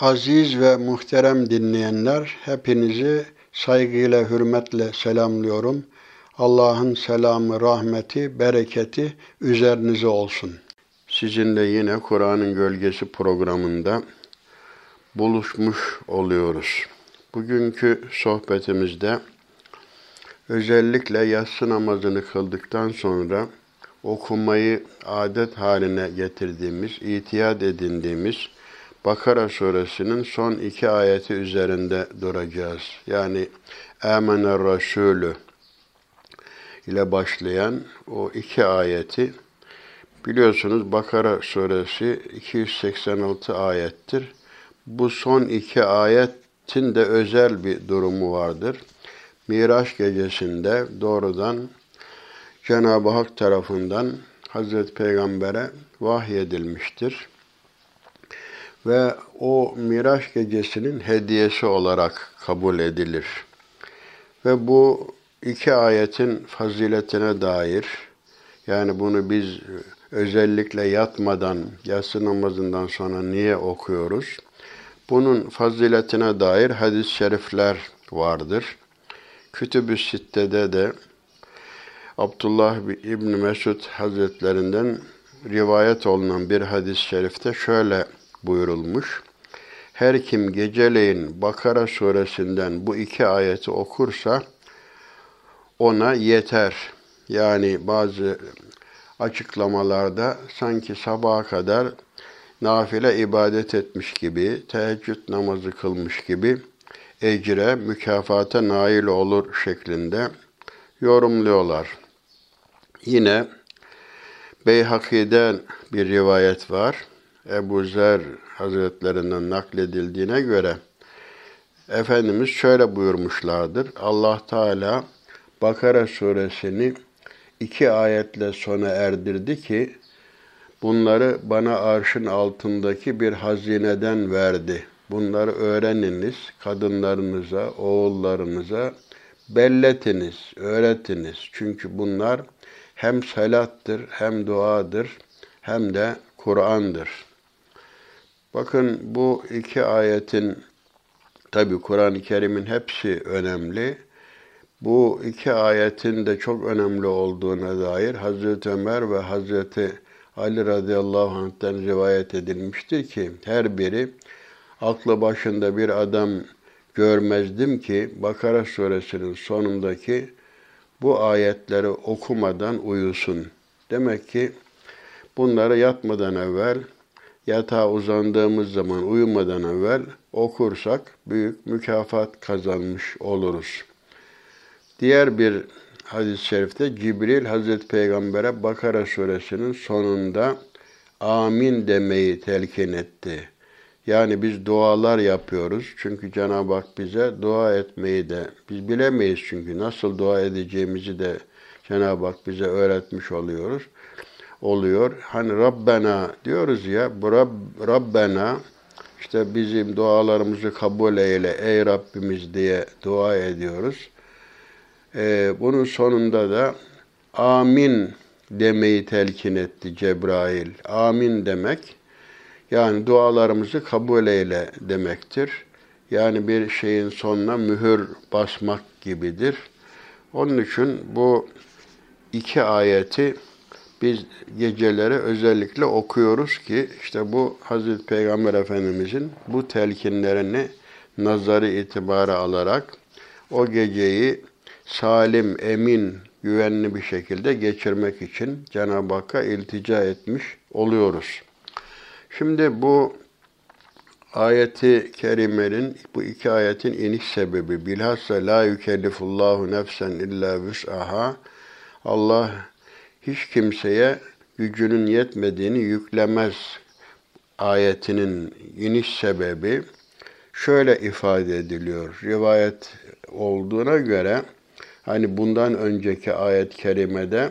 Aziz ve muhterem dinleyenler, hepinizi saygıyla, hürmetle selamlıyorum. Allah'ın selamı, rahmeti, bereketi üzerinize olsun. Sizinle yine Kur'an'ın Gölgesi programında buluşmuş oluyoruz. Bugünkü sohbetimizde özellikle yatsı namazını kıldıktan sonra okumayı adet haline getirdiğimiz, itiyat edindiğimiz Bakara suresinin son iki ayeti üzerinde duracağız. Yani Âmener Resulü ile başlayan o iki ayeti biliyorsunuz Bakara suresi 286 ayettir. Bu son iki ayetin de özel bir durumu vardır. Miraç gecesinde doğrudan Cenab-ı Hak tarafından Hazreti Peygamber'e vahyedilmiştir. Ve o Miraç gecesinin hediyesi olarak kabul edilir. Ve bu iki ayetin faziletine dair, yani bunu biz özellikle yatmadan, yatsı namazından sonra niye okuyoruz? Bunun faziletine dair hadis-i şerifler vardır. Kütüb-ü Sitte'de de Abdullah İbni Mesud Hazretlerinden rivayet olunan bir hadis-i şerifte şöyle buyurulmuş. Her kim geceleyin Bakara suresinden bu iki ayeti okursa ona yeter. Yani bazı açıklamalarda sanki sabaha kadar nafile ibadet etmiş gibi, teheccüd namazı kılmış gibi ecre, mükafata nail olur şeklinde yorumluyorlar. Yine Beyhaki'den bir rivayet var. Ebu Zer Hazretlerinden nakledildiğine göre Efendimiz şöyle buyurmuşlardır. Allah Teala Bakara suresini iki ayetle sona erdirdi ki bunları bana arşın altındaki bir hazineden verdi. Bunları öğreniniz, kadınlarınıza, oğullarınıza belletiniz, öğretiniz. Çünkü bunlar hem salattır, hem duadır, hem de Kur'an'dır. Bakın bu iki ayetin, tabi Kur'an-ı Kerim'in hepsi önemli. Bu iki ayetin de çok önemli olduğuna dair Hazreti Ömer ve Hazreti Ali radıyallahu anh'ten rivayet edilmiştir ki her biri aklı başında bir adam görmezdim ki Bakara suresinin sonundaki bu ayetleri okumadan uyusun. Demek ki bunları yatmadan evvel, yatağa uzandığımız zaman uyumadan evvel okursak büyük mükafat kazanmış oluruz. Diğer bir hadis-i şerifte Cibril Hazreti Peygamber'e Bakara suresinin sonunda amin demeyi telkin etti. Yani biz dualar yapıyoruz. Çünkü Cenab-ı Hak bize dua etmeyi de biz bilemeyiz çünkü nasıl dua edeceğimizi de Cenab-ı Hak bize öğretmiş oluyoruz. Oluyor. Hani Rabbena diyoruz ya, bu Rab, Rabbena işte bizim dualarımızı kabul eyle ey Rabbimiz diye dua ediyoruz. Ee, bunun sonunda da amin demeyi telkin etti Cebrail. Amin demek yani dualarımızı kabul eyle demektir. Yani bir şeyin sonuna mühür basmak gibidir. Onun için bu iki ayeti biz geceleri özellikle okuyoruz ki işte bu Hazreti Peygamber Efendimizin bu telkinlerini nazarı itibara alarak o geceyi salim, emin, güvenli bir şekilde geçirmek için Cenab-ı Hakk'a iltica etmiş oluyoruz. Şimdi bu ayeti kerimenin, bu iki ayetin iniş sebebi bilhassa la yükellifullahu nefsen illa vüs'aha Allah hiç kimseye gücünün yetmediğini yüklemez ayetinin iniş sebebi şöyle ifade ediliyor. Rivayet olduğuna göre hani bundan önceki ayet-i kerimede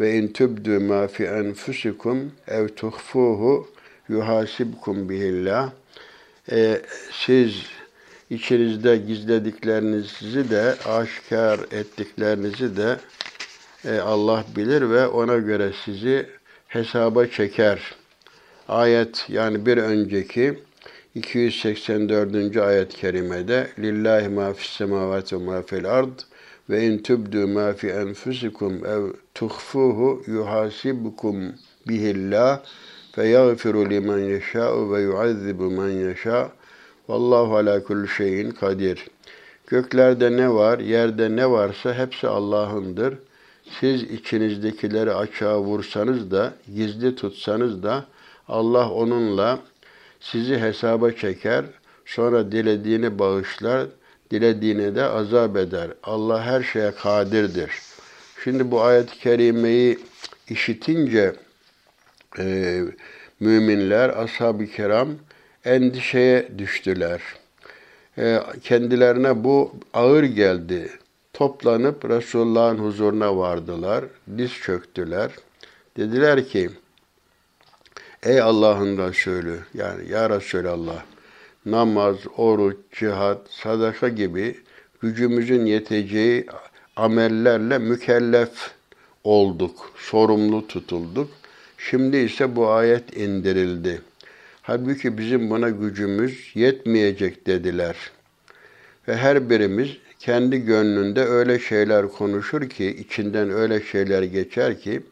ve in tübdü ma fi enfusikum ev tuhfuhu yuhasibkum bihillah. E, siz içinizde gizlediklerinizi de aşikar ettiklerinizi de e, Allah bilir ve ona göre sizi hesaba çeker. Ayet yani bir önceki 284. ayet-i kerimede Lillahi ma fis semavati ma fil ard ve in tubdu ma fi enfusikum ev tuhfuhu yuhasibukum bihillah fe yagfiru limen yeşâ'u ve yuazzibu men yeşâ' vallahu ala kulli şeyin kadir. Göklerde ne var, yerde ne varsa hepsi Allah'ındır. Siz içinizdekileri açığa vursanız da, gizli tutsanız da Allah onunla sizi hesaba çeker, sonra dilediğini bağışlar, dilediğine de azap eder. Allah her şeye kadirdir. Şimdi bu ayet-i kerimeyi işitince e, müminler, ashab-ı kiram endişeye düştüler. E, kendilerine bu ağır geldi. Toplanıp Resulullah'ın huzuruna vardılar, diz çöktüler. Dediler ki, Ey Allah'ın Resulü, yani Ya Resulallah, namaz, oruç, cihat, sadaka gibi gücümüzün yeteceği amellerle mükellef olduk, sorumlu tutulduk. Şimdi ise bu ayet indirildi. Halbuki bizim buna gücümüz yetmeyecek dediler. Ve her birimiz kendi gönlünde öyle şeyler konuşur ki, içinden öyle şeyler geçer ki,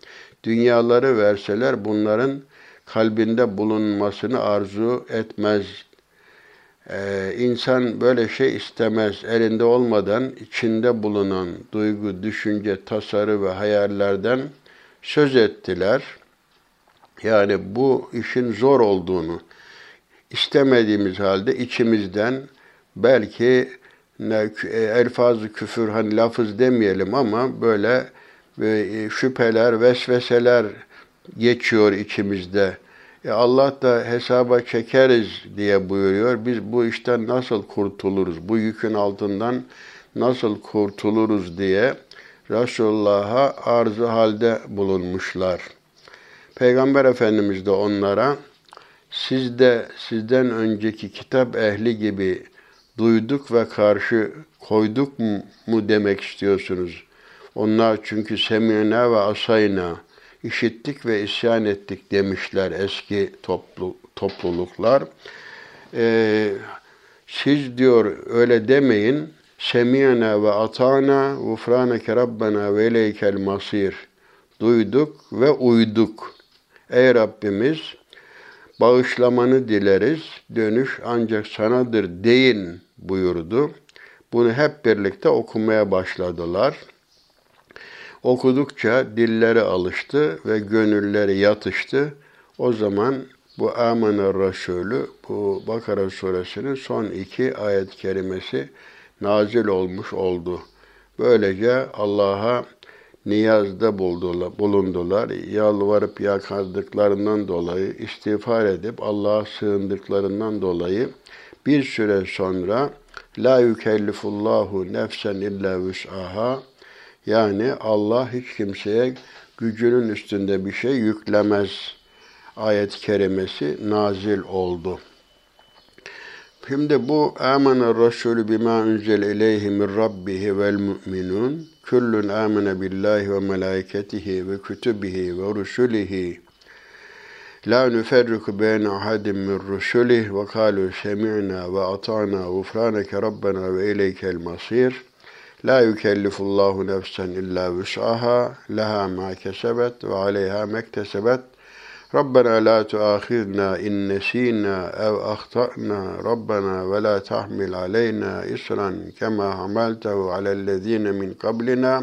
dünyaları verseler bunların kalbinde bulunmasını arzu etmez. Ee, insan böyle şey istemez. Elinde olmadan içinde bulunan duygu, düşünce, tasarı ve hayallerden söz ettiler. Yani bu işin zor olduğunu istemediğimiz halde içimizden belki elfazı küfür hani lafız demeyelim ama böyle e, şüpheler, vesveseler geçiyor içimizde. E Allah da hesaba çekeriz diye buyuruyor. Biz bu işten nasıl kurtuluruz? Bu yükün altından nasıl kurtuluruz diye Resulullah'a arzu halde bulunmuşlar. Peygamber Efendimiz de onlara siz de sizden önceki kitap ehli gibi duyduk ve karşı koyduk mu, demek istiyorsunuz? Onlar çünkü semine ve asayna işittik ve isyan ettik demişler eski toplu, topluluklar. Ee, siz diyor öyle demeyin. Semiyana ve atana gufraneke rabbena ve ileykel masir. Duyduk ve uyduk. Ey Rabbimiz bağışlamanı dileriz. Dönüş ancak sanadır deyin buyurdu. Bunu hep birlikte okumaya başladılar. Okudukça dilleri alıştı ve gönülleri yatıştı. O zaman bu Amener Resulü, bu Bakara suresinin son iki ayet kerimesi nazil olmuş oldu. Böylece Allah'a niyazda bulundular. Yalvarıp yakardıklarından dolayı, istiğfar edip Allah'a sığındıklarından dolayı bir süre sonra La yükellifullahu nefsen illa vüs'aha yani Allah hiç kimseye gücünün üstünde bir şey yüklemez ayet-i kerimesi nazil oldu. Şimdi bu amene Resulü bima unzil ileyhi min rabbihi vel mu'minun kullun amene billahi ve melaiketihi ve kütübihi ve rusulihi La nüferriku beyne ahadim min rusulih ve kalu semi'na ve ata'na gufraneke rabbena ve ileykel masir.'' La yükellifullahu nefsen illa vüs'aha leha ma kesebet ve aleyha mektesebet Rabbena la tuahidna in nesina ev ahtana Rabbena ve la tahmil aleyna isran kema hamaltehu alellezine min qablina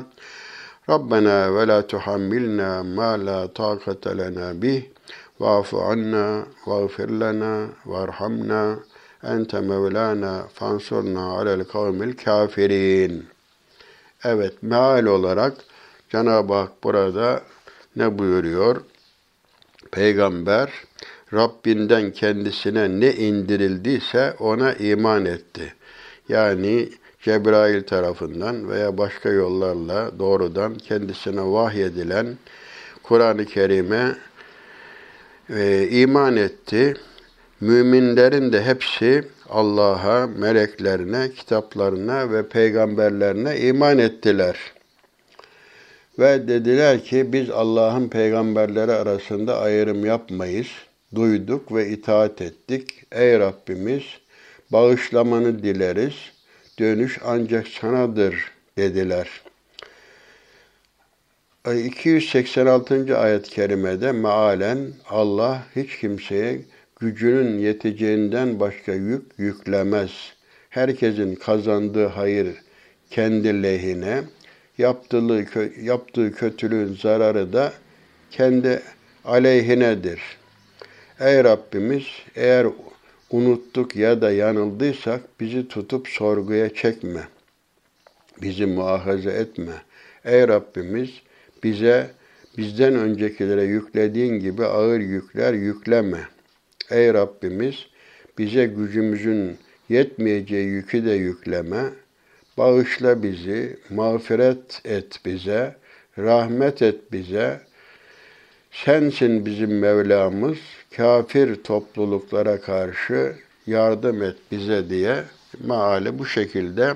Rabbena ve la tuhammilna ma la taqate lena bih Va'fu anna va'gfir lana varhamna ente mevlana fansurna alel kavmil kafirin. Evet, meal olarak Cenab-ı Hak burada ne buyuruyor? Peygamber Rabbinden kendisine ne indirildiyse ona iman etti. Yani Cebrail tarafından veya başka yollarla doğrudan kendisine vahyedilen Kur'an-ı Kerim'e e, iman etti. Müminlerin de hepsi Allah'a, meleklerine, kitaplarına ve peygamberlerine iman ettiler. Ve dediler ki biz Allah'ın peygamberleri arasında ayrım yapmayız. duyduk ve itaat ettik. Ey Rabbimiz bağışlamanı dileriz. Dönüş ancak sanadır dediler. 286. ayet-i kerimede mealen Allah hiç kimseye gücünün yeteceğinden başka yük yüklemez. Herkesin kazandığı hayır kendi lehine, yaptığı, yaptığı kötülüğün zararı da kendi aleyhinedir. Ey Rabbimiz eğer unuttuk ya da yanıldıysak bizi tutup sorguya çekme. Bizi muahaze etme. Ey Rabbimiz bize bizden öncekilere yüklediğin gibi ağır yükler yükleme. Ey Rabbimiz bize gücümüzün yetmeyeceği yükü de yükleme. Bağışla bizi, mağfiret et bize, rahmet et bize. Sensin bizim Mevlamız, kafir topluluklara karşı yardım et bize diye maali bu şekilde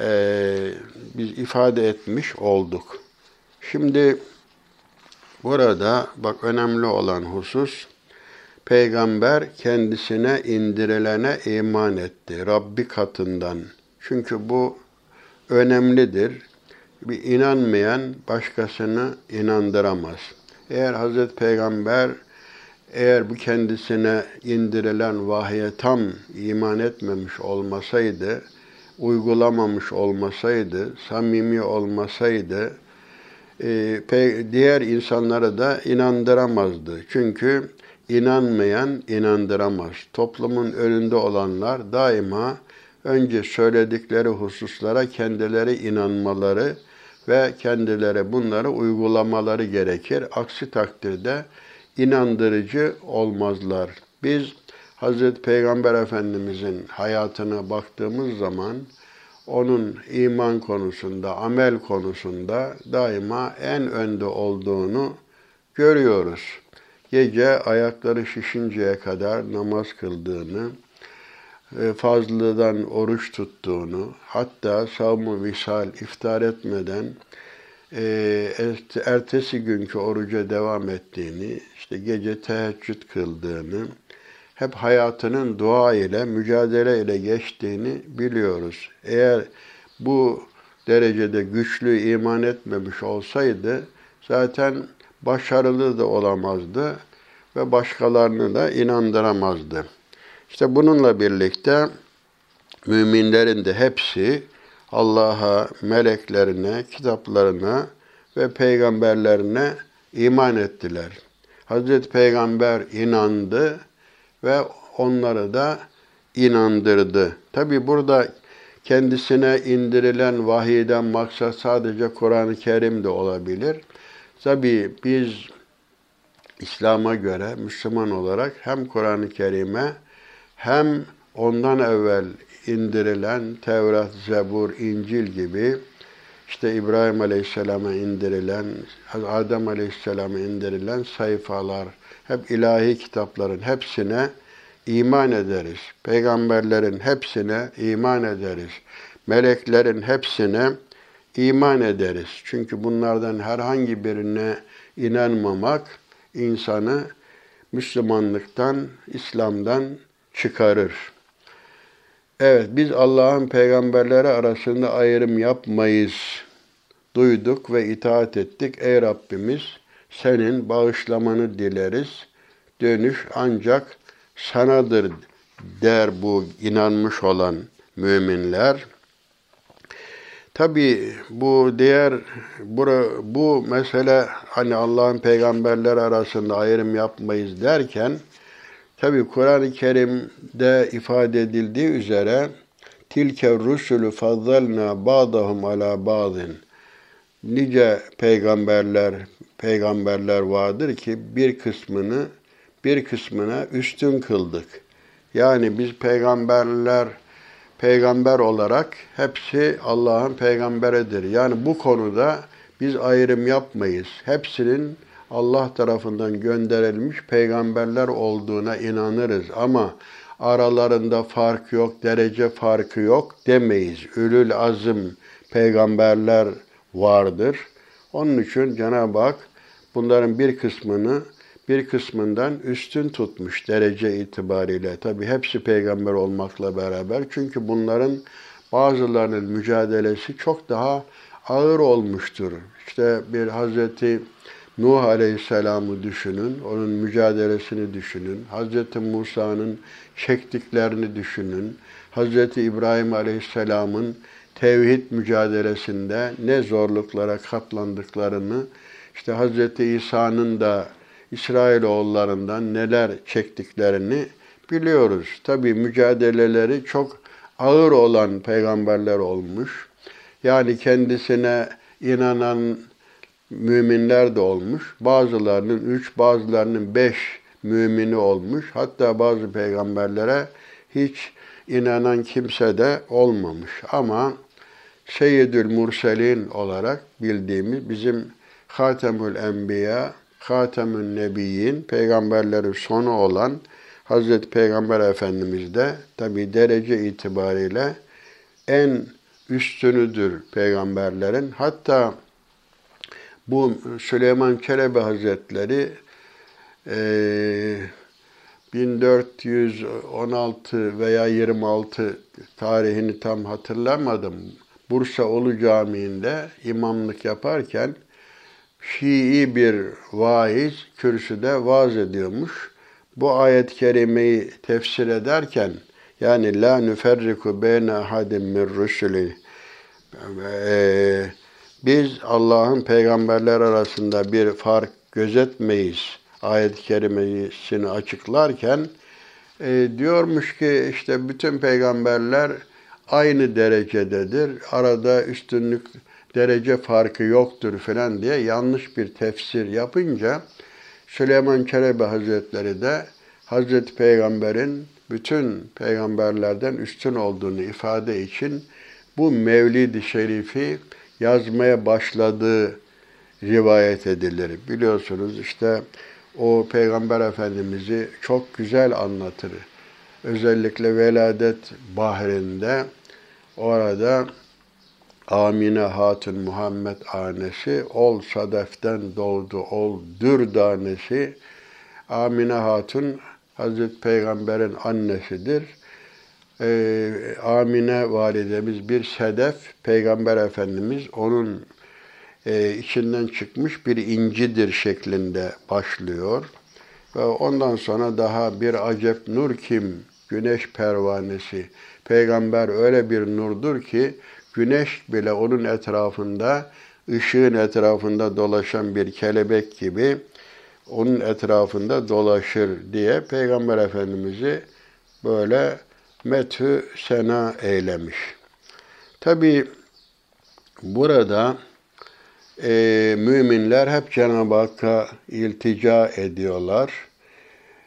e, biz ifade etmiş olduk. Şimdi burada bak önemli olan husus peygamber kendisine indirilene iman etti Rabbi katından. Çünkü bu önemlidir. Bir inanmayan başkasını inandıramaz. Eğer Hazreti Peygamber eğer bu kendisine indirilen vahye tam iman etmemiş olmasaydı, uygulamamış olmasaydı, samimi olmasaydı, diğer insanlara da inandıramazdı. Çünkü inanmayan inandıramaz. Toplumun önünde olanlar daima önce söyledikleri hususlara kendileri inanmaları ve kendileri bunları uygulamaları gerekir. Aksi takdirde inandırıcı olmazlar. Biz Hazreti Peygamber Efendimizin hayatına baktığımız zaman onun iman konusunda, amel konusunda daima en önde olduğunu görüyoruz. Gece ayakları şişinceye kadar namaz kıldığını, e, fazladan oruç tuttuğunu, hatta savmu visal iftar etmeden e, ertesi günkü oruca devam ettiğini, işte gece teheccüd kıldığını, hep hayatının dua ile, mücadele ile geçtiğini biliyoruz. Eğer bu derecede güçlü iman etmemiş olsaydı zaten başarılı da olamazdı ve başkalarını da inandıramazdı. İşte bununla birlikte müminlerin de hepsi Allah'a, meleklerine, kitaplarına ve peygamberlerine iman ettiler. Hazreti Peygamber inandı ve onları da inandırdı. Tabi burada kendisine indirilen vahiyden maksat sadece Kur'an-ı Kerim de olabilir. Tabi biz İslam'a göre Müslüman olarak hem Kur'an-ı Kerim'e hem ondan evvel indirilen Tevrat, Zebur, İncil gibi işte İbrahim Aleyhisselam'a indirilen, Adem Aleyhisselam'a indirilen sayfalar, hep ilahi kitapların hepsine iman ederiz. Peygamberlerin hepsine iman ederiz. Meleklerin hepsine iman ederiz. Çünkü bunlardan herhangi birine inanmamak insanı Müslümanlıktan, İslam'dan çıkarır. Evet, biz Allah'ın peygamberleri arasında ayrım yapmayız. Duyduk ve itaat ettik. Ey Rabbimiz, senin bağışlamanı dileriz. Dönüş ancak sanadır der bu inanmış olan müminler. Tabi bu diğer bu, bu mesele hani Allah'ın peygamberler arasında ayrım yapmayız derken tabi Kur'an-ı Kerim'de ifade edildiği üzere tilke rusulü fazzalna ba'dahum ala ba'din nice peygamberler peygamberler vardır ki bir kısmını bir kısmına üstün kıldık. Yani biz peygamberler peygamber olarak hepsi Allah'ın peygamberidir. Yani bu konuda biz ayrım yapmayız. Hepsinin Allah tarafından gönderilmiş peygamberler olduğuna inanırız ama aralarında fark yok, derece farkı yok demeyiz. Ülül azım peygamberler vardır. Onun için Cenab-ı Hak bunların bir kısmını bir kısmından üstün tutmuş derece itibariyle. Tabi hepsi peygamber olmakla beraber. Çünkü bunların bazılarının mücadelesi çok daha ağır olmuştur. İşte bir Hazreti Nuh Aleyhisselam'ı düşünün, onun mücadelesini düşünün. Hazreti Musa'nın çektiklerini düşünün. Hazreti İbrahim Aleyhisselam'ın tevhid mücadelesinde ne zorluklara katlandıklarını, işte Hazreti İsa'nın da İsrailoğullarından neler çektiklerini biliyoruz. Tabi mücadeleleri çok ağır olan peygamberler olmuş. Yani kendisine inanan müminler de olmuş. Bazılarının üç, bazılarının beş mümini olmuş. Hatta bazı peygamberlere hiç inanan kimse de olmamış. Ama Seyyidül Murselin olarak bildiğimiz bizim Hatemül Enbiya, Hatemül Nebiyyin, peygamberlerin sonu olan Hazreti Peygamber Efendimiz de tabi derece itibariyle en üstünüdür peygamberlerin. Hatta bu Süleyman Çelebi Hazretleri e, 1416 veya 26 tarihini tam hatırlamadım. Bursa Ulu Camii'nde imamlık yaparken Şii bir vaiz kürsüde vaaz ediyormuş. Bu ayet-i kerimeyi tefsir ederken yani la nüferriku beyne ahadim min rusuli ee, biz Allah'ın peygamberler arasında bir fark gözetmeyiz ayet-i kerimesini açıklarken e, diyormuş ki işte bütün peygamberler aynı derecededir. Arada üstünlük derece farkı yoktur falan diye yanlış bir tefsir yapınca Süleyman Çelebi Hazretleri de Hazreti Peygamber'in bütün peygamberlerden üstün olduğunu ifade için bu Mevlid-i Şerif'i yazmaya başladığı rivayet edilir. Biliyorsunuz işte o Peygamber Efendimiz'i çok güzel anlatır. Özellikle veladet bahrinde orada Amine Hatun Muhammed annesi, ol sadeften doğdu, ol dür danesi. Amine Hatun Hazreti Peygamber'in annesidir. Ee, Amine validemiz bir sedef, Peygamber Efendimiz onun e, içinden çıkmış bir incidir şeklinde başlıyor. Ve ondan sonra daha bir acep nur kim? Güneş pervanesi. Peygamber öyle bir nurdur ki güneş bile onun etrafında, ışığın etrafında dolaşan bir kelebek gibi onun etrafında dolaşır diye Peygamber Efendimiz'i böyle methü sena eylemiş. Tabi burada e, müminler hep Cenab-ı Hakk'a iltica ediyorlar.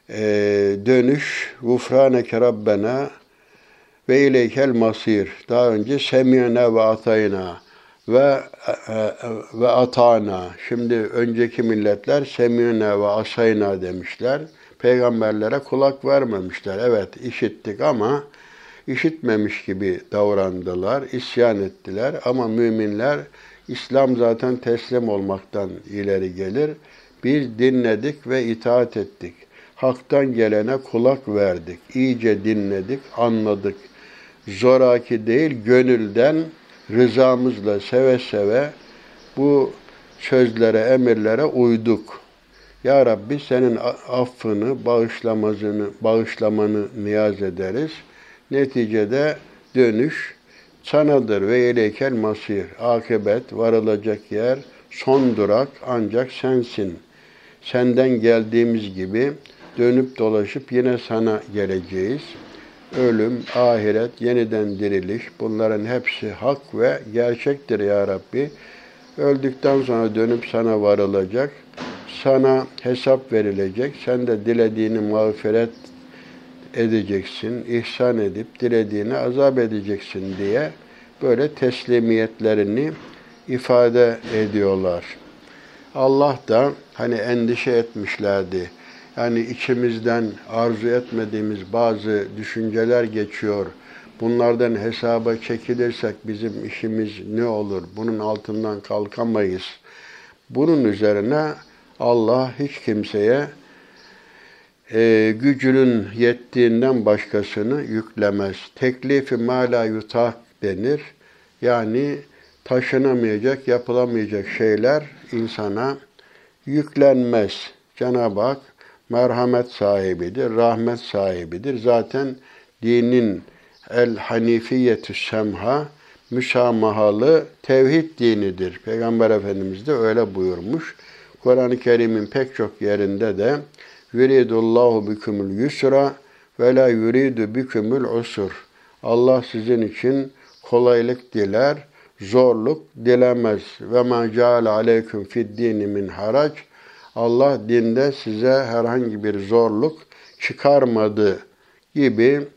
E, dönüş, gufraneke Rabbena ve ileykel masir. Daha önce semiyene ve atayna ve e, e, ve atana. Şimdi önceki milletler semiyene ve asayna demişler. Peygamberlere kulak vermemişler. Evet işittik ama işitmemiş gibi davrandılar, isyan ettiler ama müminler İslam zaten teslim olmaktan ileri gelir. Biz dinledik ve itaat ettik. Hak'tan gelene kulak verdik. İyice dinledik, anladık. Zoraki değil, gönülden rızamızla seve seve bu sözlere, emirlere uyduk. Ya Rabbi senin affını, bağışlamazını, bağışlamanı niyaz ederiz. Neticede dönüş sanadır ve ileykel masir. Akıbet, varılacak yer, son durak ancak sensin. Senden geldiğimiz gibi dönüp dolaşıp yine sana geleceğiz. Ölüm, ahiret, yeniden diriliş bunların hepsi hak ve gerçektir ya Rabbi. Öldükten sonra dönüp sana varılacak. Sana hesap verilecek. Sen de dilediğini mağfiret edeceksin, ihsan edip dilediğini azap edeceksin diye böyle teslimiyetlerini ifade ediyorlar. Allah da hani endişe etmişlerdi. Yani içimizden arzu etmediğimiz bazı düşünceler geçiyor. Bunlardan hesaba çekilirsek bizim işimiz ne olur? Bunun altından kalkamayız. Bunun üzerine Allah hiç kimseye e, gücünün yettiğinden başkasını yüklemez. Teklifi mala yutak denir. Yani taşınamayacak, yapılamayacak şeyler insana yüklenmez. Cenab-ı Hak merhamet sahibidir, rahmet sahibidir. Zaten dinin el hanifiyetü semha müsamahalı tevhid dinidir. Peygamber Efendimiz de öyle buyurmuş. Kur'an-ı Kerim'in pek çok yerinde de yuridullahu bikumul yusra ve la yuridu bikumul usur. Allah sizin için kolaylık diler, zorluk dilemez. Ve ma ceale aleyküm fid dini min harac. Allah dinde size herhangi bir zorluk çıkarmadı gibi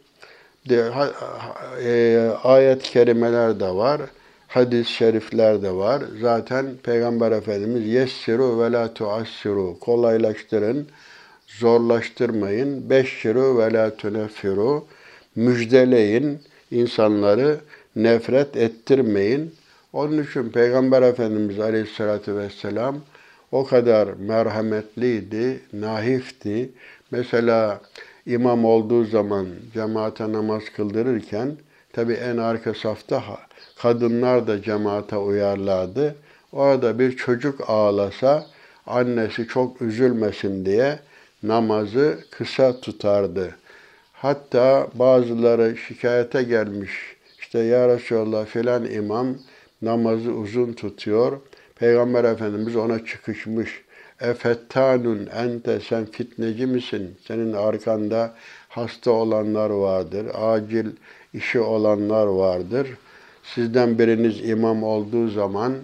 de, e, ayet-i kerimeler de var. Hadis-i şerifler de var. Zaten Peygamber Efendimiz yessiru ve la tuassiru kolaylaştırın, zorlaştırmayın. Beşşiru ve la tuneffiru müjdeleyin, insanları nefret ettirmeyin. Onun için Peygamber Efendimiz Aleyhisselatü Vesselam o kadar merhametliydi, nahifti. Mesela imam olduğu zaman cemaate namaz kıldırırken tabi en arka safta kadınlar da cemaate uyarlardı. Orada bir çocuk ağlasa annesi çok üzülmesin diye namazı kısa tutardı. Hatta bazıları şikayete gelmiş. İşte ya Resulallah filan imam namazı uzun tutuyor. Peygamber Efendimiz ona çıkışmış. Efettanun ente sen fitneci misin? Senin arkanda hasta olanlar vardır. Acil işi olanlar vardır. Sizden biriniz imam olduğu zaman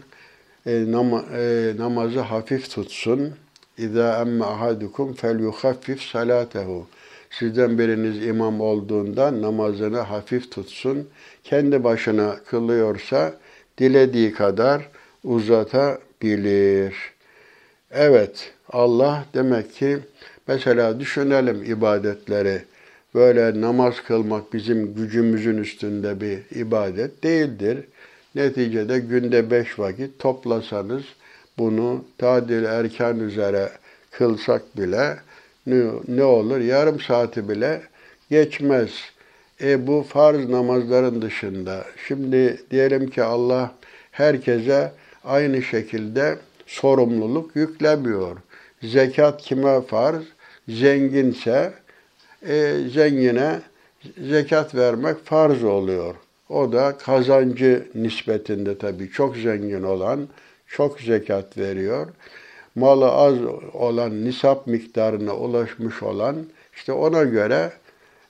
e, nam e, namazı hafif tutsun. Emme ahadukum fel yuhaffif salatehu. Sizden biriniz imam olduğunda namazını hafif tutsun. Kendi başına kılıyorsa dilediği kadar uzatabilir. Evet, Allah demek ki mesela düşünelim ibadetleri. Böyle namaz kılmak bizim gücümüzün üstünde bir ibadet değildir. Neticede günde beş vakit toplasanız bunu tadil erken üzere kılsak bile ne, olur? Yarım saati bile geçmez. E bu farz namazların dışında. Şimdi diyelim ki Allah herkese aynı şekilde sorumluluk yüklemiyor. Zekat kime farz? Zenginse e, zengine zekat vermek farz oluyor. O da kazancı nispetinde tabii çok zengin olan çok zekat veriyor. Malı az olan nisap miktarına ulaşmış olan işte ona göre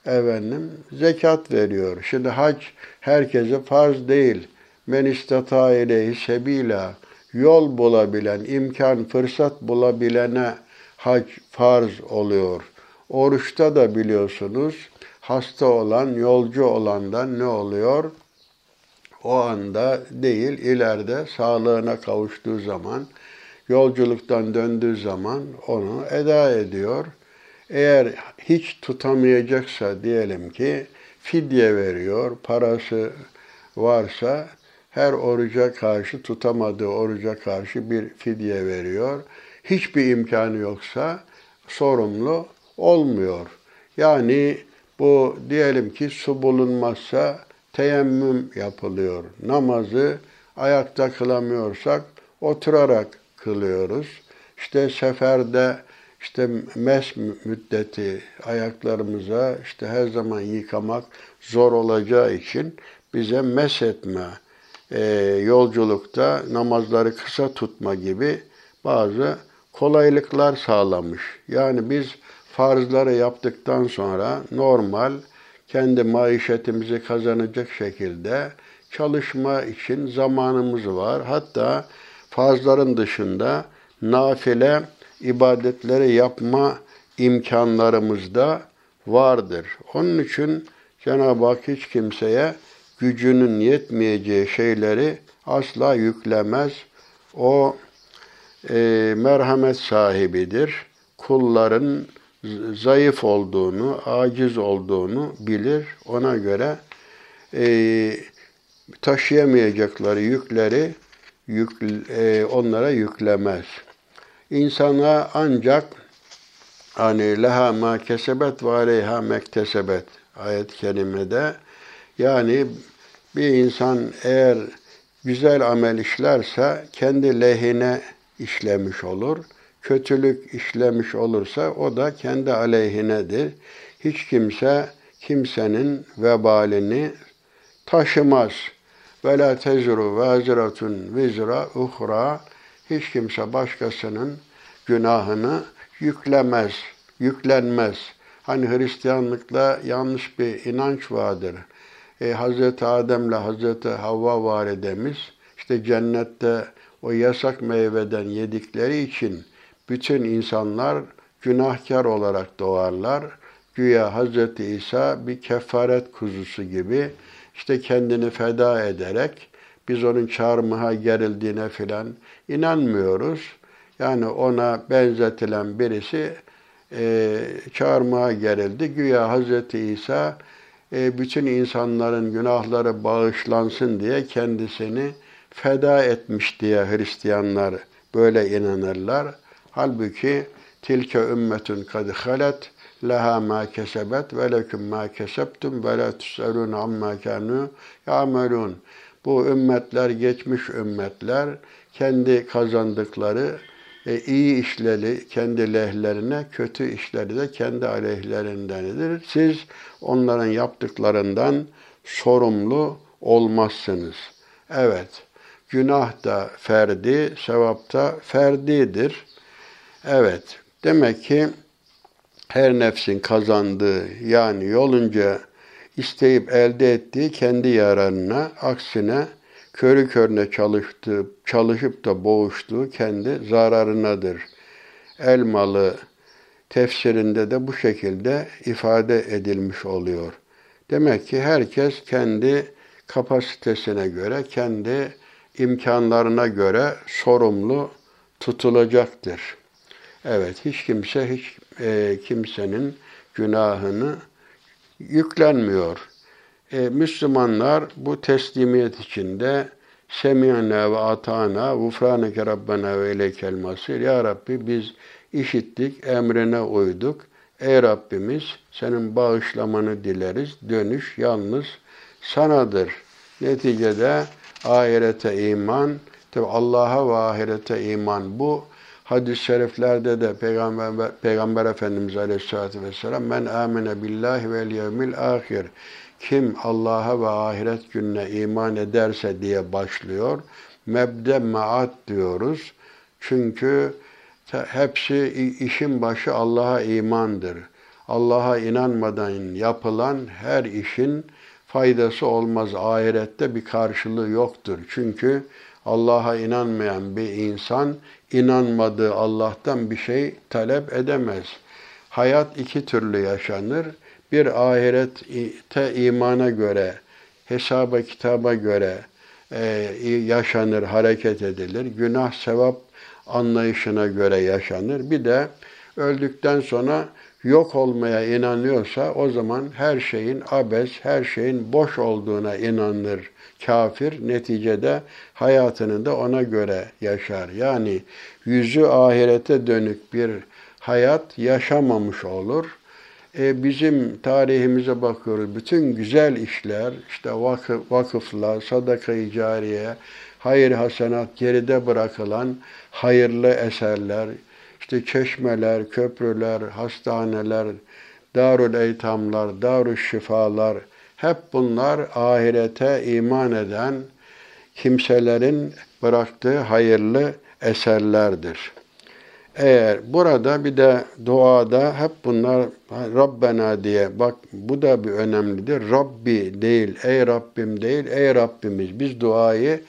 efendim zekat veriyor. Şimdi hac herkese farz değil. Men istata ileyhi sebila yol bulabilen, imkan, fırsat bulabilene hac farz oluyor. Oruçta da biliyorsunuz hasta olan, yolcu olandan ne oluyor? O anda değil, ileride sağlığına kavuştuğu zaman, yolculuktan döndüğü zaman onu eda ediyor. Eğer hiç tutamayacaksa diyelim ki fidye veriyor, parası varsa her oruca karşı tutamadığı oruca karşı bir fidye veriyor. Hiçbir imkanı yoksa sorumlu olmuyor. Yani bu diyelim ki su bulunmazsa teyemmüm yapılıyor. Namazı ayakta kılamıyorsak oturarak kılıyoruz. İşte seferde işte mes müddeti ayaklarımıza işte her zaman yıkamak zor olacağı için bize mes etme, e, yolculukta namazları kısa tutma gibi bazı kolaylıklar sağlamış. Yani biz farzları yaptıktan sonra normal kendi maişetimizi kazanacak şekilde çalışma için zamanımız var. Hatta farzların dışında nafile ibadetleri yapma imkanlarımız da vardır. Onun için Cenab-ı Hak hiç kimseye gücünün yetmeyeceği şeyleri asla yüklemez. O e, merhamet sahibidir. Kulların zayıf olduğunu, aciz olduğunu bilir. Ona göre e, taşıyamayacakları yükleri yük, e, onlara yüklemez. İnsana ancak hani leha ma kesebet ve aleyha mektesebet ayet-i kerimede yani bir insan eğer güzel amel işlerse kendi lehine işlemiş olur. Kötülük işlemiş olursa o da kendi aleyhinedir. Hiç kimse kimsenin vebalini taşımaz. Ve la tezru vaziratun vizra uhra. Hiç kimse başkasının günahını yüklemez, yüklenmez. Hani Hristiyanlıkta yanlış bir inanç vardır. E, Hazreti Adem'le Hazreti Havva validemiz işte cennette o yasak meyveden yedikleri için bütün insanlar günahkar olarak doğarlar. Güya Hazreti İsa bir kefaret kuzusu gibi işte kendini feda ederek biz onun çarmıha gerildiğine filan inanmıyoruz. Yani ona benzetilen birisi e, çarmıha gerildi. Güya Hazreti İsa e, bütün insanların günahları bağışlansın diye kendisini feda etmiş diye Hristiyanlar böyle inanırlar. Halbuki tilke ümmetun kad halet leha ma kesebet ve leküm ma kesebtum ve la tusalun amma kanu ya'melun. Bu ümmetler geçmiş ümmetler kendi kazandıkları e, iyi işleri kendi lehlerine, kötü işleri de kendi aleyhlerindendir. Siz onların yaptıklarından sorumlu olmazsınız. Evet, günah da ferdi, sevap da ferdidir. Evet, demek ki her nefsin kazandığı yani yolunca isteyip elde ettiği kendi yararına, aksine körü körüne çalıştığı, çalışıp da boğuştuğu kendi zararınadır. Elmalı tefsirinde de bu şekilde ifade edilmiş oluyor. Demek ki herkes kendi kapasitesine göre, kendi imkanlarına göre sorumlu tutulacaktır. Evet, hiç kimse hiç e, kimsenin günahını yüklenmiyor. E, Müslümanlar bu teslimiyet içinde semiyana ve atana gufraneke rabbena ve ileykel masir. Ya Rabbi biz işittik, emrine uyduk. Ey Rabbimiz senin bağışlamanı dileriz. Dönüş yalnız sanadır. Neticede ahirete iman, tabi Allah'a ve ahirete iman bu hadis-i şeriflerde de Peygamber, Peygamber Efendimiz Aleyhisselatü Vesselam men amene billahi vel yevmil ahir kim Allah'a ve ahiret gününe iman ederse diye başlıyor. Mebde maat diyoruz. Çünkü hepsi işin başı Allah'a imandır. Allah'a inanmadan yapılan her işin faydası olmaz. Ahirette bir karşılığı yoktur. Çünkü Allah'a inanmayan bir insan inanmadığı Allah'tan bir şey talep edemez. Hayat iki türlü yaşanır bir ahirete imana göre, hesaba kitaba göre e, yaşanır, hareket edilir. Günah sevap anlayışına göre yaşanır. Bir de öldükten sonra yok olmaya inanıyorsa o zaman her şeyin abes, her şeyin boş olduğuna inanır kafir. Neticede hayatını da ona göre yaşar. Yani yüzü ahirete dönük bir hayat yaşamamış olur e, bizim tarihimize bakıyoruz. Bütün güzel işler, işte vakıf, vakıflar, sadaka-i cariye, hayır hasenat, geride bırakılan hayırlı eserler, işte çeşmeler, köprüler, hastaneler, darul eytamlar, darul şifalar, hep bunlar ahirete iman eden kimselerin bıraktığı hayırlı eserlerdir. Eğer burada bir de duada hep bunlar Rabbena diye bak bu da bir önemlidir. Rabbi değil, ey Rabbim değil, ey Rabbimiz. Biz duayı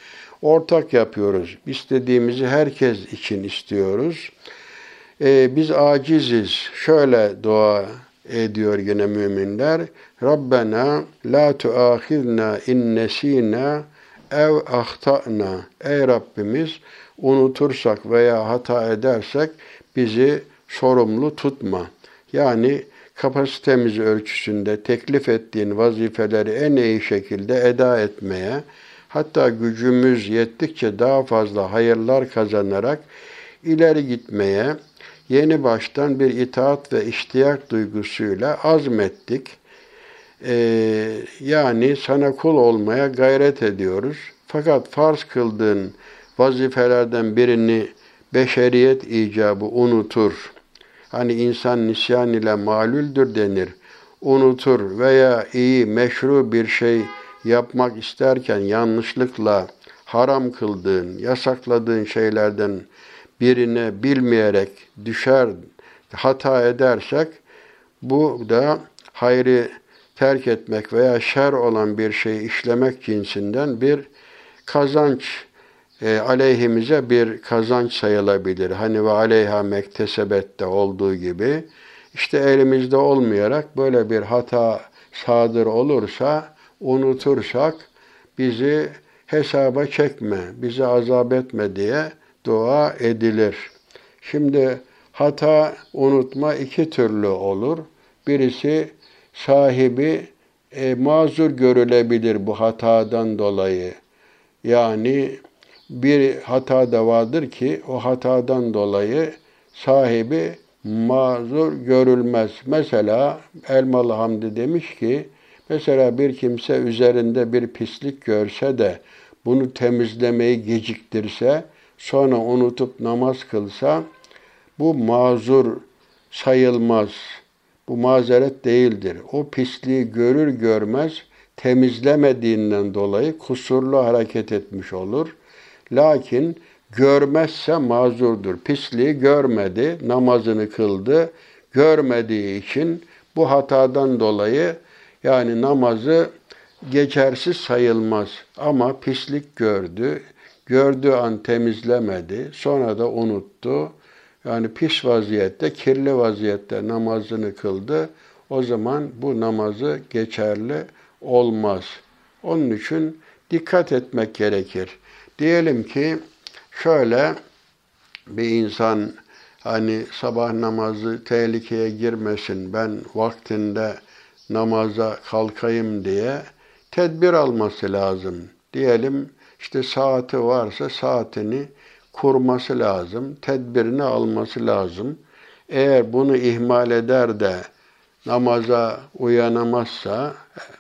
ortak yapıyoruz. İstediğimizi herkes için istiyoruz. Ee, biz aciziz. Şöyle dua ediyor yine müminler. Rabbena la tuahizna in nesina ev ahtana. Ey Rabbimiz unutursak veya hata edersek bizi sorumlu tutma. Yani kapasitemiz ölçüsünde teklif ettiğin vazifeleri en iyi şekilde eda etmeye, hatta gücümüz yettikçe daha fazla hayırlar kazanarak ileri gitmeye, yeni baştan bir itaat ve iştiyak duygusuyla azmettik. Ee, yani sana kul olmaya gayret ediyoruz. Fakat farz kıldığın vazifelerden birini beşeriyet icabı unutur. Hani insan nisyan ile malüldür denir. Unutur veya iyi, meşru bir şey yapmak isterken yanlışlıkla haram kıldığın, yasakladığın şeylerden birine bilmeyerek düşer, hata edersek bu da hayri terk etmek veya şer olan bir şey işlemek cinsinden bir kazanç e, aleyhimize bir kazanç sayılabilir. Hani ve aleyha mektesebette olduğu gibi işte elimizde olmayarak böyle bir hata sadır olursa unutursak bizi hesaba çekme, bizi azap etme diye dua edilir. Şimdi hata unutma iki türlü olur. Birisi sahibi e, mazur görülebilir bu hatadan dolayı. Yani bir hata da vardır ki o hatadan dolayı sahibi mazur görülmez. Mesela Elmalı Hamdi demiş ki, mesela bir kimse üzerinde bir pislik görse de bunu temizlemeyi geciktirse, sonra unutup namaz kılsa, bu mazur sayılmaz. Bu mazeret değildir. O pisliği görür görmez temizlemediğinden dolayı kusurlu hareket etmiş olur. Lakin görmezse mazurdur. Pisliği görmedi, namazını kıldı. Görmediği için bu hatadan dolayı yani namazı geçersiz sayılmaz. Ama pislik gördü, gördüğü an temizlemedi, sonra da unuttu. Yani pis vaziyette, kirli vaziyette namazını kıldı. O zaman bu namazı geçerli olmaz. Onun için dikkat etmek gerekir. Diyelim ki şöyle bir insan hani sabah namazı tehlikeye girmesin, ben vaktinde namaza kalkayım diye tedbir alması lazım. Diyelim işte saati varsa saatini kurması lazım, tedbirini alması lazım. Eğer bunu ihmal eder de namaza uyanamazsa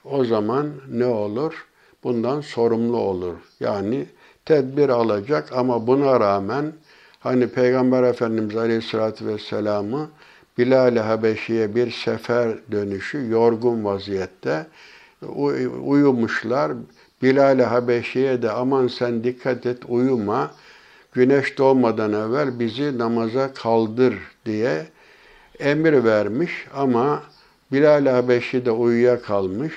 o zaman ne olur? Bundan sorumlu olur. Yani tedbir alacak ama buna rağmen hani Peygamber Efendimiz Aleyhisselatü Vesselam'ı Bilal-i Habeşi'ye bir sefer dönüşü yorgun vaziyette uyumuşlar. Bilal-i Habeşi'ye de aman sen dikkat et uyuma, güneş doğmadan evvel bizi namaza kaldır diye emir vermiş ama Bilal-i Habeşi de uyuyakalmış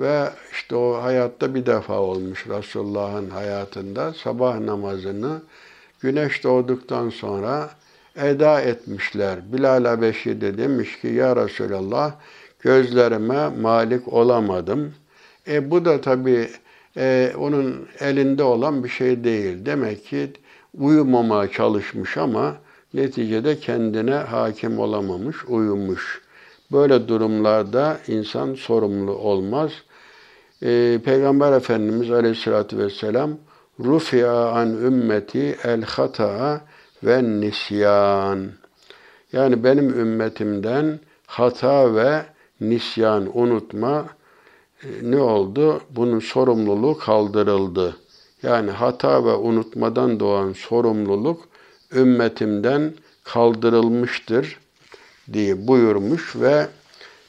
ve işte o hayatta bir defa olmuş Resulullah'ın hayatında sabah namazını güneş doğduktan sonra eda etmişler. Bilal Habeşi de demiş ki ya Resulallah gözlerime malik olamadım. E bu da tabii e, onun elinde olan bir şey değil. Demek ki uyumamaya çalışmış ama neticede kendine hakim olamamış, uyumuş. Böyle durumlarda insan sorumlu olmaz. Ee, Peygamber Efendimiz Aleyhisselatü Vesselam Rufi'a an ümmeti el hata'a ve nisyan. Yani benim ümmetimden hata ve nisyan, unutma e, ne oldu? Bunun sorumluluğu kaldırıldı. Yani hata ve unutmadan doğan sorumluluk ümmetimden kaldırılmıştır diye buyurmuş ve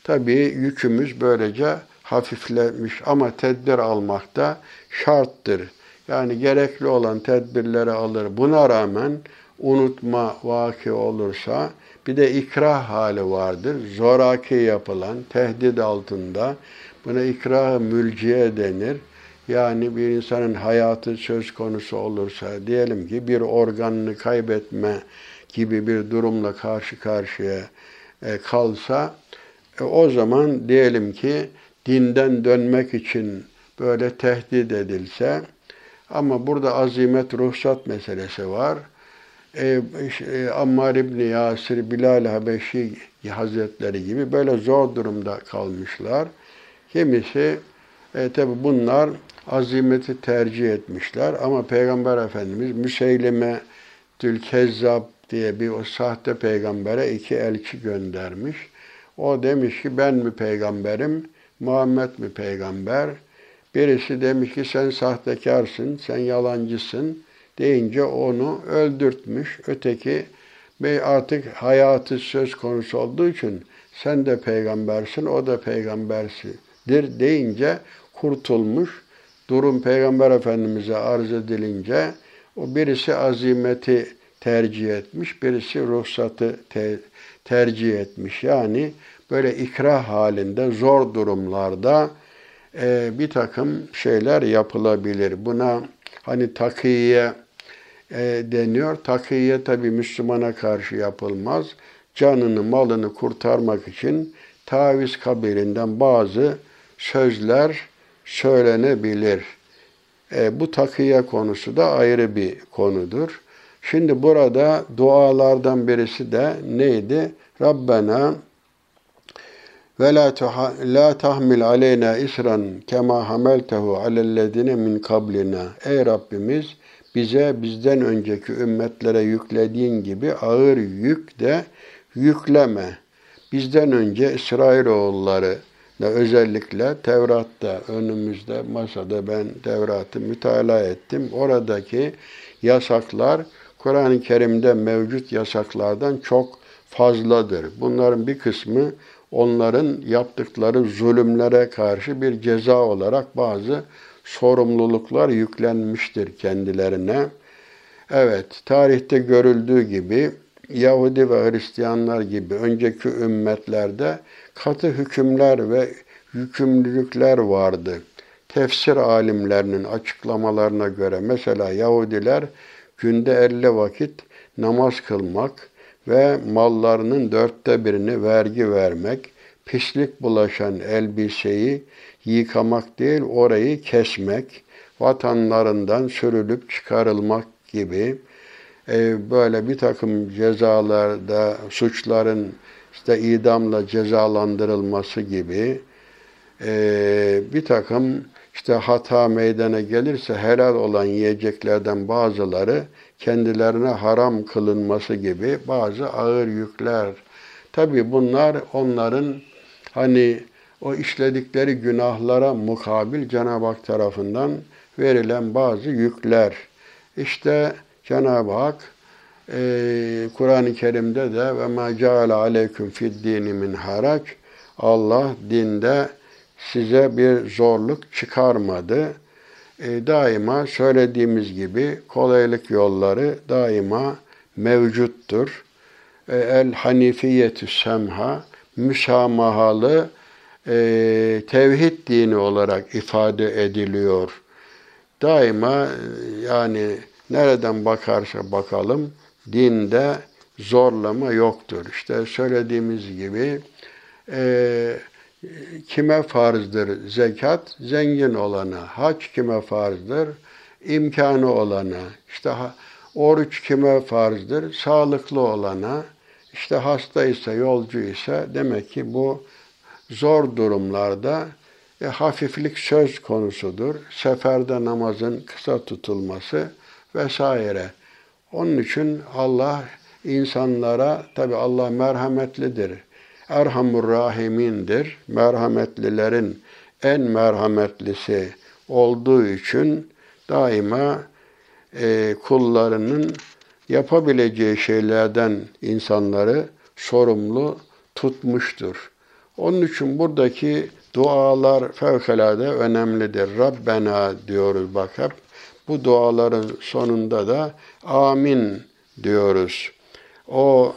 tabii yükümüz böylece hafiflemiş ama tedbir almak da şarttır. Yani gerekli olan tedbirleri alır. Buna rağmen unutma vaki olursa bir de ikrah hali vardır. Zoraki yapılan, tehdit altında buna ikrah mülciye denir. Yani bir insanın hayatı söz konusu olursa diyelim ki bir organını kaybetme gibi bir durumla karşı karşıya e, kalsa e, o zaman diyelim ki dinden dönmek için böyle tehdit edilse ama burada azimet ruhsat meselesi var. E, Ammar İbni Yasir, Bilal Habeşi Hazretleri gibi böyle zor durumda kalmışlar. Kimisi e, tabi bunlar azimeti tercih etmişler ama Peygamber Efendimiz Müseylime Tülkezzab diye bir o sahte peygambere iki elçi göndermiş. O demiş ki ben mi peygamberim, Muhammed mi peygamber? Birisi demiş ki sen sahtekarsın, sen yalancısın deyince onu öldürtmüş. Öteki ve artık hayatı söz konusu olduğu için sen de peygambersin, o da peygambersidir deyince kurtulmuş. Durum Peygamber Efendimiz'e arz edilince o birisi azimeti tercih etmiş, birisi ruhsatı te- tercih etmiş. Yani böyle ikrah halinde zor durumlarda e, bir takım şeyler yapılabilir. Buna hani takiye e, deniyor. Takiye tabi Müslümana karşı yapılmaz. Canını, malını kurtarmak için taviz kabilinden bazı sözler söylenebilir. E, bu takiye konusu da ayrı bir konudur. Şimdi burada dualardan birisi de neydi? Rabbena ve la, la tahmil aleyna isran kema hameltehu alellezine min kablina. Ey Rabbimiz bize bizden önceki ümmetlere yüklediğin gibi ağır yük de yükleme. Bizden önce İsrailoğulları özellikle Tevrat'ta önümüzde masada ben Tevrat'ı mütalaa ettim. Oradaki yasaklar Kur'an-ı Kerim'de mevcut yasaklardan çok fazladır. Bunların bir kısmı onların yaptıkları zulümlere karşı bir ceza olarak bazı sorumluluklar yüklenmiştir kendilerine. Evet, tarihte görüldüğü gibi Yahudi ve Hristiyanlar gibi önceki ümmetlerde katı hükümler ve yükümlülükler vardı. Tefsir alimlerinin açıklamalarına göre mesela Yahudiler günde 50 vakit namaz kılmak ve mallarının dörtte birini vergi vermek, pislik bulaşan elbiseyi yıkamak değil orayı kesmek, vatanlarından sürülüp çıkarılmak gibi e, böyle bir takım cezalarda suçların işte idamla cezalandırılması gibi e, bir takım işte hata meydana gelirse helal olan yiyeceklerden bazıları kendilerine haram kılınması gibi bazı ağır yükler. Tabi bunlar onların hani o işledikleri günahlara mukabil Cenab-ı Hak tarafından verilen bazı yükler. İşte Cenab-ı Hak e, Kur'an-ı Kerim'de de ve ma ceale aleyküm fid dini min harac Allah dinde size bir zorluk çıkarmadı. E, daima söylediğimiz gibi kolaylık yolları daima mevcuttur. E, el hanifiyetü semha müsamahalı e, tevhid dini olarak ifade ediliyor. Daima yani nereden bakarsa bakalım dinde zorlama yoktur. İşte söylediğimiz gibi e, kime farzdır zekat? Zengin olana. Hac kime farzdır? İmkanı olana. İşte oruç kime farzdır? Sağlıklı olana. İşte hasta ise, yolcu ise demek ki bu zor durumlarda e, hafiflik söz konusudur. Seferde namazın kısa tutulması vesaire. Onun için Allah insanlara, tabi Allah merhametlidir. Erhamur Rahimindir. Merhametlilerin en merhametlisi olduğu için daima e, kullarının yapabileceği şeylerden insanları sorumlu tutmuştur. Onun için buradaki dualar fevkalade önemlidir. Rabbena diyoruz bak hep. Bu duaların sonunda da amin diyoruz. O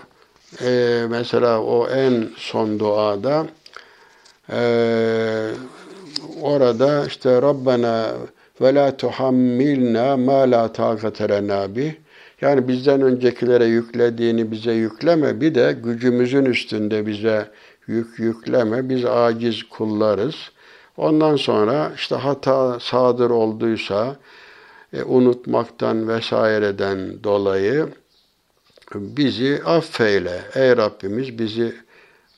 e, mesela o en son duada e, orada işte Rabbena ve la tuhammilna ma la taqate lena bih yani bizden öncekilere yüklediğini bize yükleme, bir de gücümüzün üstünde bize yük yükleme. Biz aciz kullarız. Ondan sonra işte hata sadır olduysa, e, unutmaktan vesaireden dolayı bizi affeyle. Ey Rabbimiz bizi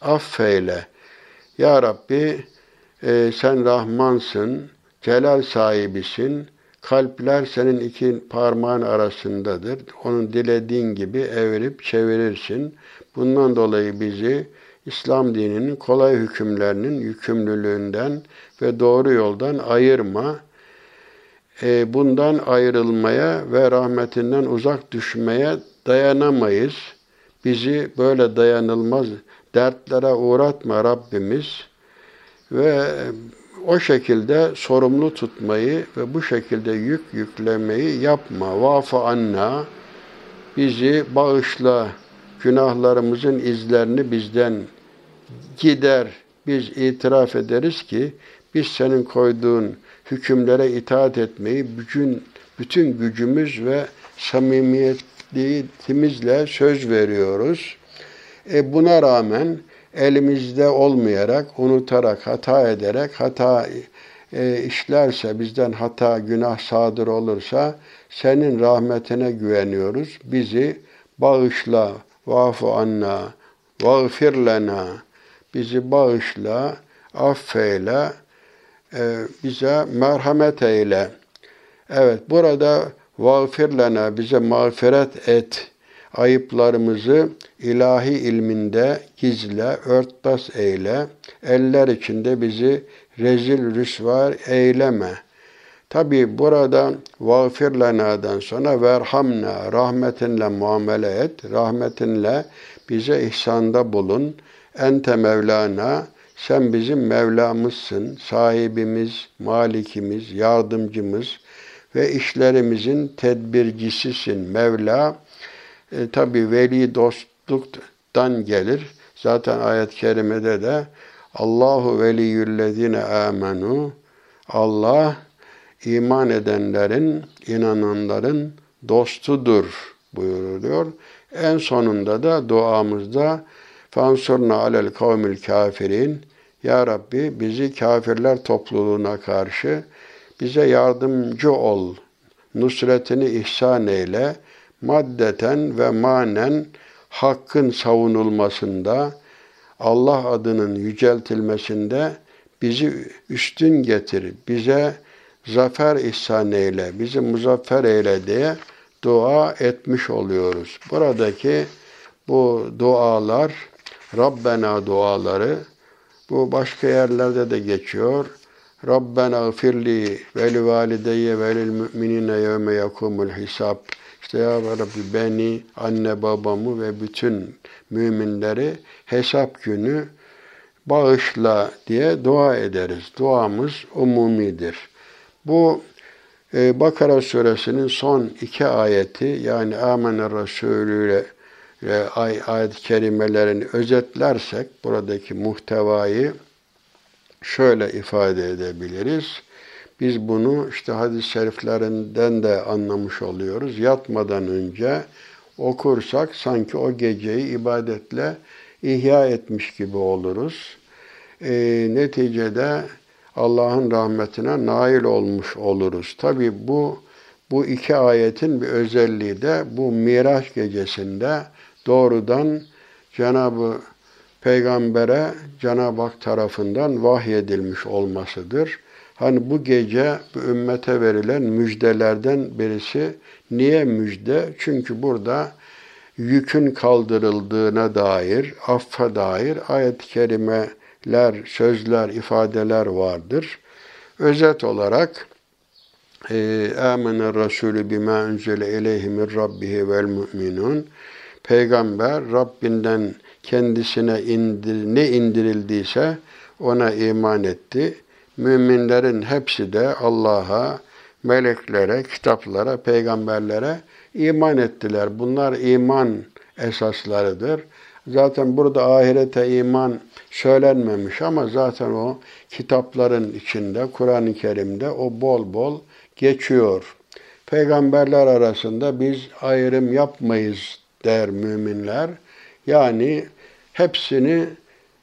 affeyle. Ya Rabbi e, sen Rahmansın, celal sahibisin, Kalpler senin iki parmağın arasındadır. Onu dilediğin gibi evirip çevirirsin. Bundan dolayı bizi İslam dininin kolay hükümlerinin yükümlülüğünden ve doğru yoldan ayırma. E, bundan ayrılmaya ve rahmetinden uzak düşmeye dayanamayız. Bizi böyle dayanılmaz dertlere uğratma Rabbimiz ve o şekilde sorumlu tutmayı ve bu şekilde yük yüklemeyi yapma. Vafa anna bizi bağışla günahlarımızın izlerini bizden gider. Biz itiraf ederiz ki biz senin koyduğun hükümlere itaat etmeyi bütün bütün gücümüz ve samimiyetimizle söz veriyoruz. E buna rağmen elimizde olmayarak, unutarak, hata ederek, hata e, işlerse, bizden hata, günah sadır olursa senin rahmetine güveniyoruz. Bizi bağışla, vafu anna, vağfir lena, bizi bağışla, affeyle, bize merhamet eyle. Evet, burada vağfir lena, bize mağfiret et, ayıplarımızı ilahi ilminde gizle, örtbas eyle, eller içinde bizi rezil rüsvar eyleme. Tabi burada vağfir lena'dan sonra verhamna, rahmetinle muamele et, rahmetinle bize ihsanda bulun. Ente Mevlana, sen bizim Mevlamızsın, sahibimiz, malikimiz, yardımcımız ve işlerimizin tedbircisisin. Mevla, e, tabi veli dostluktan gelir. Zaten ayet-i kerimede de Allahu veliyyüllezine amenu Allah iman edenlerin, inananların dostudur buyuruluyor. En sonunda da duamızda Fansurna alel kavmil kafirin Ya Rabbi bizi kafirler topluluğuna karşı bize yardımcı ol. Nusretini ihsan eyle maddeten ve manen hakkın savunulmasında, Allah adının yüceltilmesinde bizi üstün getir, bize zafer ihsan eyle, bizi muzaffer eyle diye dua etmiş oluyoruz. Buradaki bu dualar, Rabbena duaları, bu başka yerlerde de geçiyor. Rabbena gfirli ve li valideyye ve lil müminine yevme yakumul hisab. İşte ya Rabbi beni, anne babamı ve bütün müminleri hesap günü bağışla diye dua ederiz. Duamız umumidir. Bu e, Bakara suresinin son iki ayeti yani Amener Resulü ile ay, ayet-i kerimelerini özetlersek buradaki muhtevayı şöyle ifade edebiliriz. Biz bunu işte hadis-i şeriflerinden de anlamış oluyoruz. Yatmadan önce okursak sanki o geceyi ibadetle ihya etmiş gibi oluruz. E, neticede Allah'ın rahmetine nail olmuş oluruz. Tabi bu bu iki ayetin bir özelliği de bu Miraç gecesinde doğrudan Cenab-ı Peygamber'e Cenab-ı Hak tarafından vahyedilmiş olmasıdır. Hani bu gece bu ümmete verilen müjdelerden birisi niye müjde? Çünkü burada yükün kaldırıldığına dair, affa dair ayet-i kerimeler, sözler, ifadeler vardır. Özet olarak Âmene Resulü bima unzile ileyhi min rabbihi vel mu'minun Peygamber Rabbinden kendisine indir, ne indirildiyse ona iman etti. Müminlerin hepsi de Allah'a, meleklere, kitaplara, peygamberlere iman ettiler. Bunlar iman esaslarıdır. Zaten burada ahirete iman söylenmemiş ama zaten o kitapların içinde, Kur'an-ı Kerim'de o bol bol geçiyor. Peygamberler arasında biz ayrım yapmayız der müminler. Yani hepsini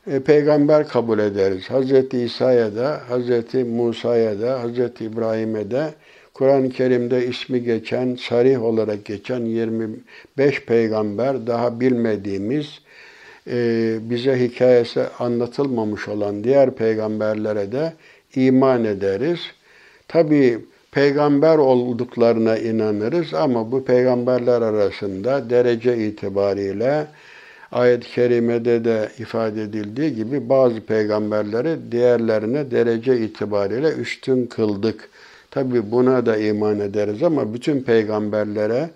e, peygamber kabul ederiz. Hz. İsa'ya da, Hz. Musa'ya da, Hz. İbrahim'e de Kur'an-ı Kerim'de ismi geçen, sarih olarak geçen 25 peygamber daha bilmediğimiz, e, bize hikayesi anlatılmamış olan diğer peygamberlere de iman ederiz. Tabi peygamber olduklarına inanırız ama bu peygamberler arasında derece itibariyle ayet-i kerimede de ifade edildiği gibi bazı peygamberleri diğerlerine derece itibariyle üstün kıldık. Tabi buna da iman ederiz ama bütün peygamberlere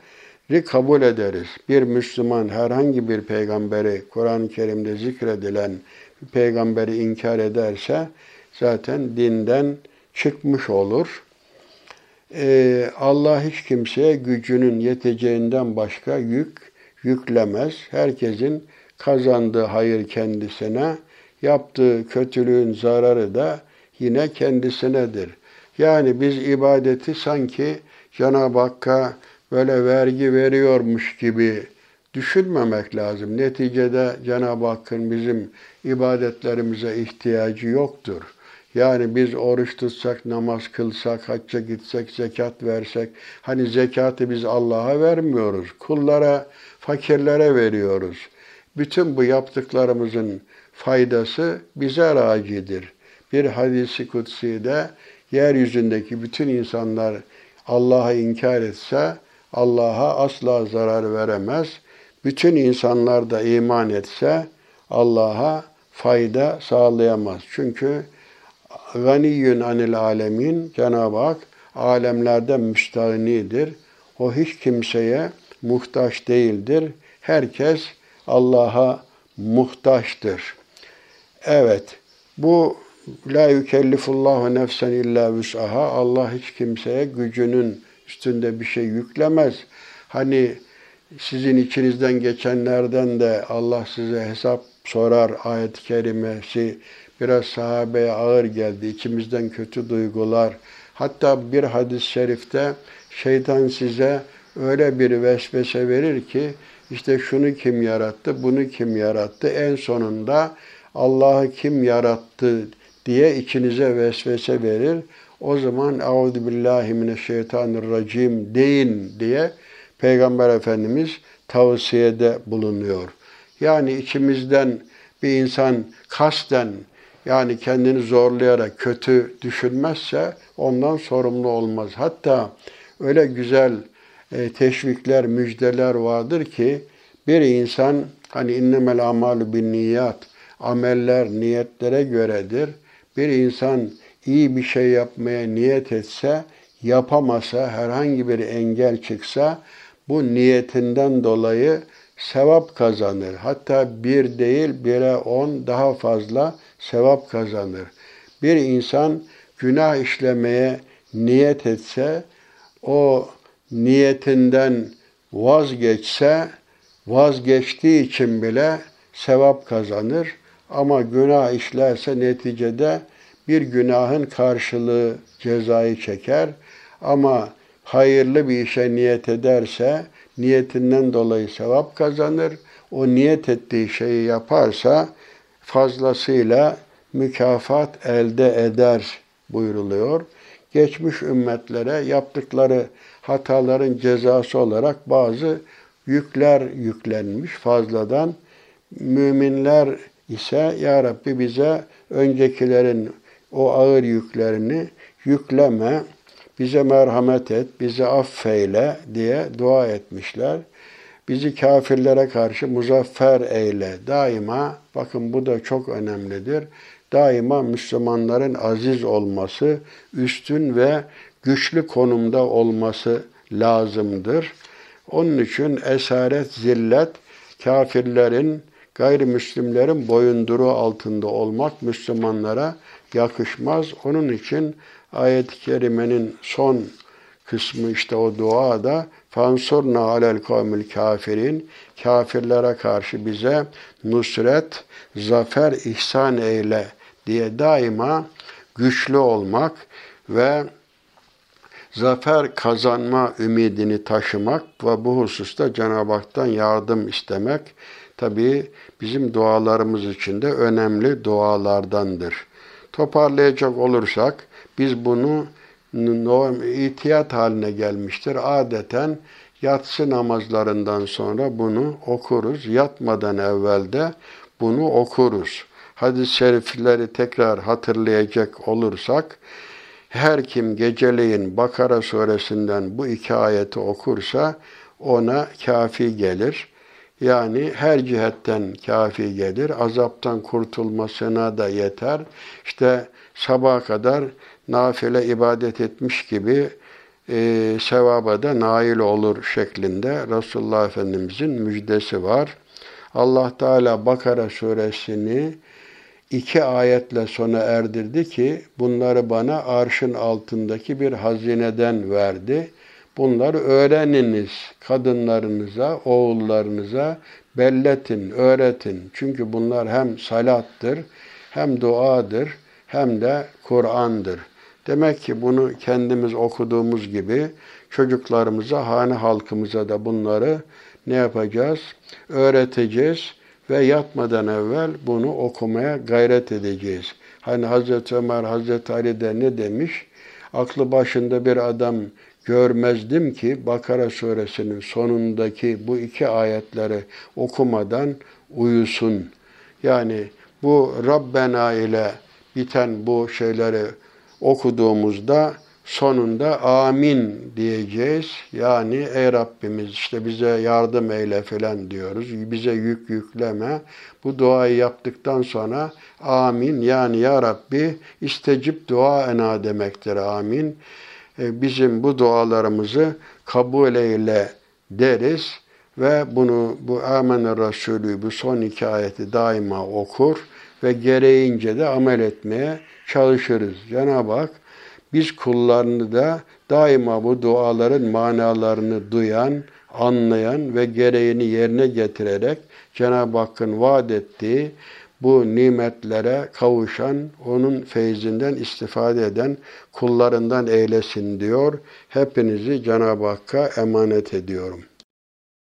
kabul ederiz. Bir Müslüman herhangi bir peygamberi Kur'an-ı Kerim'de zikredilen bir peygamberi inkar ederse zaten dinden çıkmış olur. Ee, Allah hiç kimseye gücünün yeteceğinden başka yük yüklemez. Herkesin kazandığı hayır kendisine, yaptığı kötülüğün zararı da yine kendisinedir. Yani biz ibadeti sanki Cenab-ı Hakk'a böyle vergi veriyormuş gibi düşünmemek lazım. Neticede Cenab-ı Hakk'ın bizim ibadetlerimize ihtiyacı yoktur. Yani biz oruç tutsak, namaz kılsak, hacca gitsek, zekat versek, hani zekatı biz Allah'a vermiyoruz. Kullara, fakirlere veriyoruz. Bütün bu yaptıklarımızın faydası bize racidir. Bir hadisi kutsi de yeryüzündeki bütün insanlar Allah'a inkar etse Allah'a asla zarar veremez. Bütün insanlar da iman etse Allah'a fayda sağlayamaz. Çünkü ganiyyün anil alemin Cenab-ı Hak alemlerden müstahinidir. O hiç kimseye muhtaç değildir. Herkes Allah'a muhtaçtır. Evet, bu la yükellifullahu nefsen illa vüs'aha. Allah hiç kimseye gücünün üstünde bir şey yüklemez. Hani sizin içinizden geçenlerden de Allah size hesap sorar ayet-i kerimesi biraz sahabeye ağır geldi. İçimizden kötü duygular. Hatta bir hadis-i şerifte şeytan size öyle bir vesvese verir ki işte şunu kim yarattı, bunu kim yarattı. En sonunda Allah'ı kim yarattı diye içinize vesvese verir. O zaman Euzu billahi mineşşeytanirracim deyin diye Peygamber Efendimiz tavsiyede bulunuyor. Yani içimizden bir insan kasten yani kendini zorlayarak kötü düşünmezse ondan sorumlu olmaz. Hatta öyle güzel e, teşvikler, müjdeler vardır ki bir insan hani innemel amalu bin niyat ameller niyetlere göredir. Bir insan iyi bir şey yapmaya niyet etse, yapamasa, herhangi bir engel çıksa bu niyetinden dolayı sevap kazanır. Hatta bir değil bire on daha fazla sevap kazanır. Bir insan günah işlemeye niyet etse, o niyetinden vazgeçse, vazgeçtiği için bile sevap kazanır. Ama günah işlerse neticede bir günahın karşılığı cezayı çeker. Ama hayırlı bir işe niyet ederse niyetinden dolayı sevap kazanır. O niyet ettiği şeyi yaparsa fazlasıyla mükafat elde eder buyuruluyor. Geçmiş ümmetlere yaptıkları hataların cezası olarak bazı yükler yüklenmiş fazladan. Müminler ise Ya Rabbi bize öncekilerin o ağır yüklerini yükleme, bize merhamet et, bizi affeyle diye dua etmişler. Bizi kafirlere karşı muzaffer eyle. Daima, bakın bu da çok önemlidir. Daima Müslümanların aziz olması, üstün ve güçlü konumda olması lazımdır. Onun için esaret, zillet, kafirlerin, gayrimüslimlerin boyunduruğu altında olmak Müslümanlara yakışmaz. Onun için ayet-i kerimenin son kısmı işte o duada fansurna alel kavmil kafirin kafirlere karşı bize nusret, zafer ihsan eyle diye daima güçlü olmak ve zafer kazanma ümidini taşımak ve bu hususta Cenab-ı Hak'tan yardım istemek tabii bizim dualarımız için de önemli dualardandır. Toparlayacak olursak biz bunu itiyat haline gelmiştir. Adeten yatsı namazlarından sonra bunu okuruz. Yatmadan evvel de bunu okuruz. Hadis-i şerifleri tekrar hatırlayacak olursak, Her kim geceleyin Bakara suresinden bu iki ayeti okursa ona kafi gelir. Yani her cihetten kafi gelir. Azaptan kurtulmasına da yeter. İşte sabaha kadar nafile ibadet etmiş gibi e, sevaba da nail olur şeklinde Resulullah Efendimizin müjdesi var. Allah Teala Bakara suresini iki ayetle sona erdirdi ki bunları bana arşın altındaki bir hazineden verdi. Bunları öğreniniz kadınlarınıza, oğullarınıza belletin, öğretin. Çünkü bunlar hem salattır, hem duadır, hem de Kur'an'dır. Demek ki bunu kendimiz okuduğumuz gibi çocuklarımıza, hane halkımıza da bunları ne yapacağız? Öğreteceğiz ve yatmadan evvel bunu okumaya gayret edeceğiz. Hani Hazreti Ömer, Hazreti Ali de ne demiş? Aklı başında bir adam görmezdim ki Bakara suresinin sonundaki bu iki ayetleri okumadan uyusun. Yani bu Rabbena ile biten bu şeyleri okuduğumuzda sonunda amin diyeceğiz. Yani ey Rabbimiz işte bize yardım eyle falan diyoruz. Bize yük yükleme. Bu duayı yaptıktan sonra amin yani ya Rabbi istecip dua ena demektir amin. E, bizim bu dualarımızı kabul eyle deriz ve bunu bu Amener Resulü bu son iki ayeti daima okur ve gereğince de amel etmeye çalışırız. Cenab-ı Hak biz kullarını da daima bu duaların manalarını duyan, anlayan ve gereğini yerine getirerek Cenab-ı Hakk'ın vaat ettiği bu nimetlere kavuşan, onun feyzinden istifade eden kullarından eylesin diyor. Hepinizi Cenab-ı Hakk'a emanet ediyorum.